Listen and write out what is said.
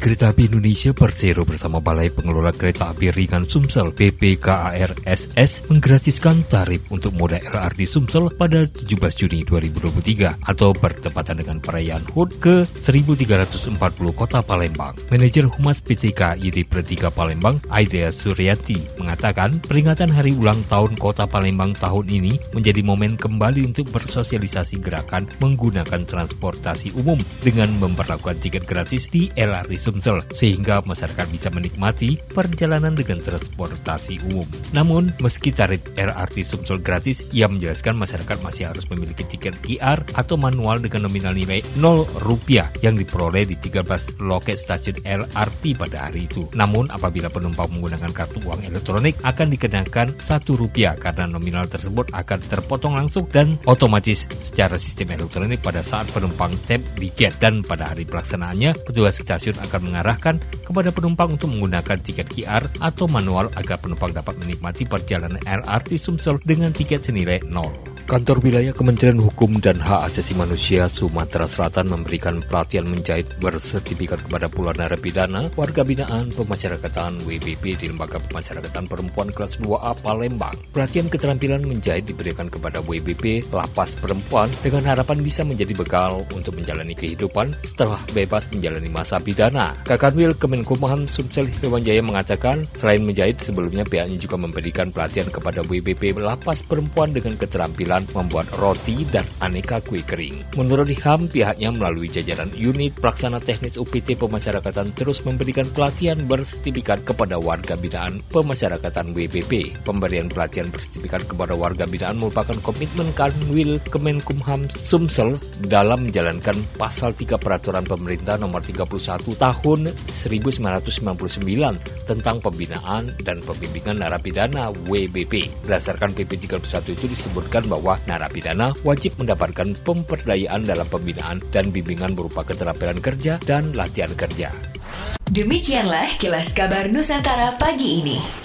Kereta Api Indonesia Persero bersama Balai Pengelola Kereta Api Ringan Sumsel BPKARSS menggratiskan tarif untuk moda LRT Sumsel pada 17 Juni 2023 atau bertepatan dengan perayaan HUT ke 1340 Kota Palembang. Manajer Humas PT KID Pertiga Palembang, Aidea Suryati, mengatakan peringatan hari ulang tahun Kota Palembang tahun ini menjadi momen kembali untuk bersosialisasi gerakan menggunakan transportasi umum dengan memperlakukan tiket gratis di LRT Sumsel sehingga masyarakat bisa menikmati perjalanan dengan transportasi umum. Namun, meski tarif LRT Sumsel gratis, ia menjelaskan masyarakat masih harus memiliki tiket QR atau manual dengan nominal nilai 0 rupiah yang diperoleh di 13 loket stasiun LRT pada hari itu. Namun, apabila penumpang menggunakan kartu uang elektronik akan dikenakan 1 rupiah karena nominal tersebut akan terpotong langsung dan otomatis secara sistem elektronik pada saat penumpang tap di dan pada hari pelaksanaannya petugas stasiun akan mengarahkan kepada penumpang untuk menggunakan tiket QR atau manual agar penumpang dapat menikmati perjalanan LRT Sumsel dengan tiket senilai nol. Kantor Wilayah Kementerian Hukum dan Hak Asasi Manusia Sumatera Selatan memberikan pelatihan menjahit bersertifikat kepada puluhan narapidana warga binaan pemasyarakatan WBP di Lembaga Pemasyarakatan Perempuan kelas 2A Palembang. Pelatihan keterampilan menjahit diberikan kepada WBP Lapas Perempuan dengan harapan bisa menjadi bekal untuk menjalani kehidupan setelah bebas menjalani masa pidana. Kakanwil Kemenkumham Sumsel Hewanjaya mengatakan selain menjahit sebelumnya pihaknya juga memberikan pelatihan kepada WBP Lapas Perempuan dengan keterampilan membuat roti dan aneka kue kering. Menurut Ilham, pihaknya melalui jajaran unit pelaksana teknis UPT pemasyarakatan terus memberikan pelatihan bersertifikat kepada warga binaan pemasyarakatan WBP. Pemberian pelatihan bersertifikat kepada warga binaan merupakan komitmen Kanwil Kemenkumham Sumsel dalam menjalankan pasal 3 peraturan pemerintah nomor 31 tahun 1999 tentang pembinaan dan pembimbingan narapidana WBP. Berdasarkan PP 31 itu disebutkan bahwa bahwa narapidana wajib mendapatkan pemberdayaan dalam pembinaan dan bimbingan berupa keterampilan kerja dan latihan kerja. Demikianlah kilas kabar Nusantara pagi ini.